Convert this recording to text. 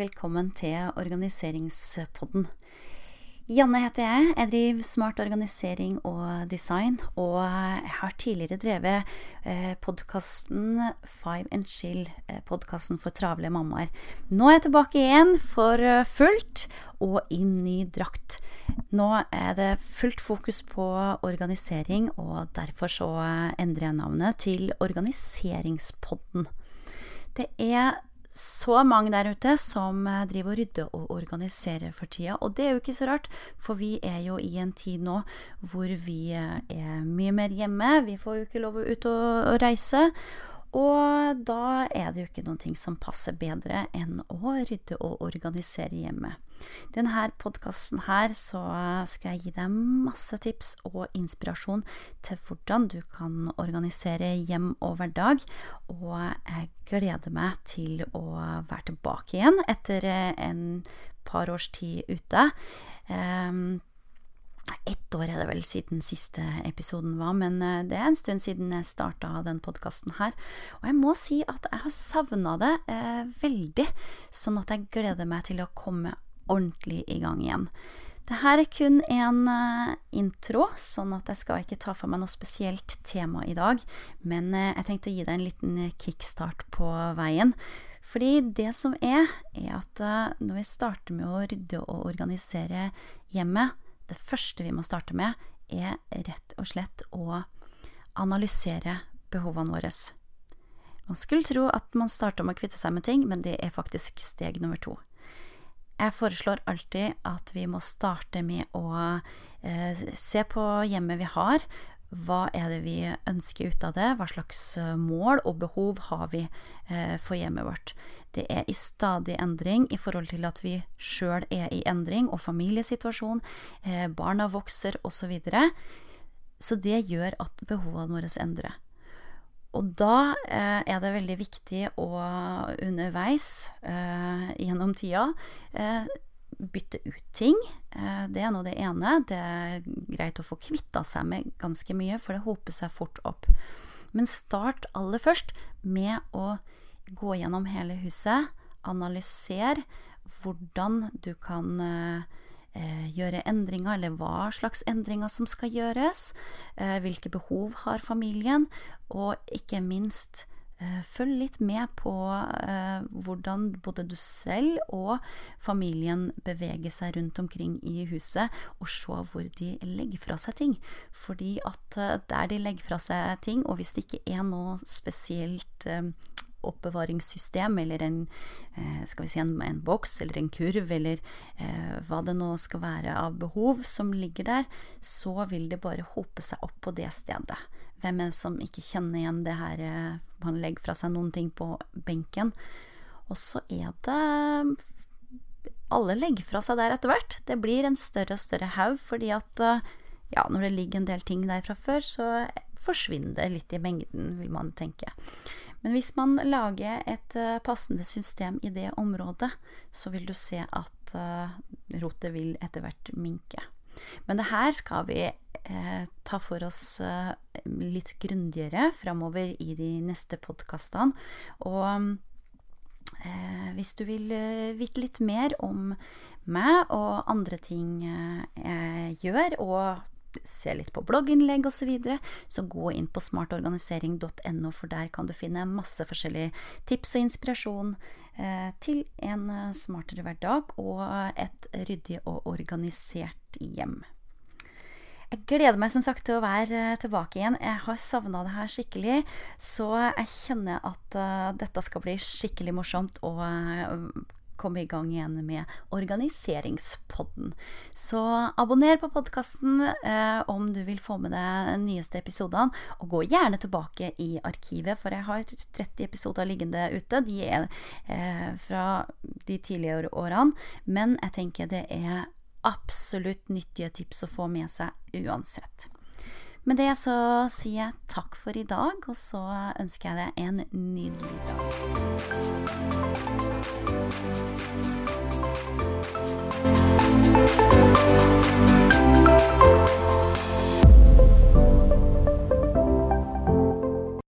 velkommen til organiseringspodden. Janne heter jeg. Jeg driver smart organisering og design. Og jeg har tidligere drevet eh, podkasten Five and Chill, eh, podkasten for travle mammaer. Nå er jeg tilbake igjen for eh, fullt og i ny drakt. Nå er det fullt fokus på organisering, og derfor så endrer jeg navnet til Organiseringspodden. Det er så mange der ute som eh, driver og rydder og organiserer for tida. Og det er jo ikke så rart, for vi er jo i en tid nå hvor vi eh, er mye mer hjemme. Vi får jo ikke lov å ut og, reise. Og da er det jo ikke noen ting som passer bedre enn å rydde og organisere hjemme. Denne podkasten skal jeg gi deg masse tips og inspirasjon til hvordan du kan organisere hjem og hverdag. Og jeg gleder meg til å være tilbake igjen etter en par års tid ute. Um, ett år er det vel siden siste episoden var, men eh, det er en stund siden jeg starta den podkasten her. Og jeg må si at jeg har savna det eh, veldig, sånn at jeg gleder meg til å komme ordentlig i gang igjen. Det her er kun en uh, intro, sånn at jeg skal ikke ta for meg noe spesielt tema i dag. Men uh, jeg tenkte å gi deg en liten kickstart på veien. Fordi det som er, er at uh, når vi starter med å rydde og organisere hjemmet, det første vi må starte med, er rett og slett å analysere behovene våre. Man skulle tro at man starter med å kvitte seg med ting, men det er faktisk steg nummer to. Jeg foreslår alltid at vi må starte med å eh, se på hjemmet vi har, hva er det vi ønsker ut av det? Hva slags eh, mål og behov har vi eh, for hjemmet vårt? Det er i stadig endring i forhold til at vi sjøl er i endring, og familiesituasjon, eh, barna vokser osv. Så, så det gjør at behovene våre endrer. Og da eh, er det veldig viktig å underveis eh, gjennom tida eh, bytte ut ting. Eh, det er nå det ene. Det er greit å få kvitta seg med ganske mye, for det hoper seg fort opp. Men start aller først med å gå gjennom hele huset. Analyser hvordan du kan eh, gjøre endringer, eller hva slags endringer som skal gjøres. Eh, hvilke behov har familien, og ikke minst Eh, følg litt med på eh, hvordan både du selv og familien beveger seg rundt omkring i huset, og se hvor de legger fra seg ting. Fordi at eh, der de legger fra seg ting, og hvis det ikke er noe spesielt eh, oppbevaringssystem, eller en, eh, skal vi si en, en, boks eller en kurv, eller eh, hva det nå skal være av behov som ligger der, så vil det bare hope seg opp på det stedet. Hvem er det som ikke kjenner igjen det her Man eh, legger fra seg noen ting på benken. Og så er det Alle legger fra seg der etter hvert. Det blir en større og større haug, fordi at eh, ja, når det ligger en del ting der fra før, så forsvinner det litt i mengden, vil man tenke. Men hvis man lager et uh, passende system i det området, så vil du se at rotet vil etter hvert minke. Men det her skal vi eh, ta for oss eh, litt grundigere framover i de neste podkastene. Og eh, hvis du vil vite litt mer om meg og andre ting jeg gjør, og se litt på blogginnlegg osv., så, videre, så gå inn på smartorganisering.no, for der kan du finne masse forskjellige tips og inspirasjon til en smartere hverdag og et ryddig og organisert hjem. Jeg gleder meg som sagt til å være eh, tilbake igjen. Jeg har savna det her skikkelig. Så jeg kjenner at uh, dette skal bli skikkelig morsomt. å uh, komme i gang igjen med Organiseringspodden. Så abonner på podkasten uh, om du vil få med deg de nyeste episodene. Og gå gjerne tilbake i arkivet, for jeg har 30 episoder liggende ute. De er fra de tidligere årene. Men jeg tenker det er absolutt nyttige tips å få med seg uansett. Med det så sier jeg takk for i dag, og så ønsker jeg deg en nydelig dag.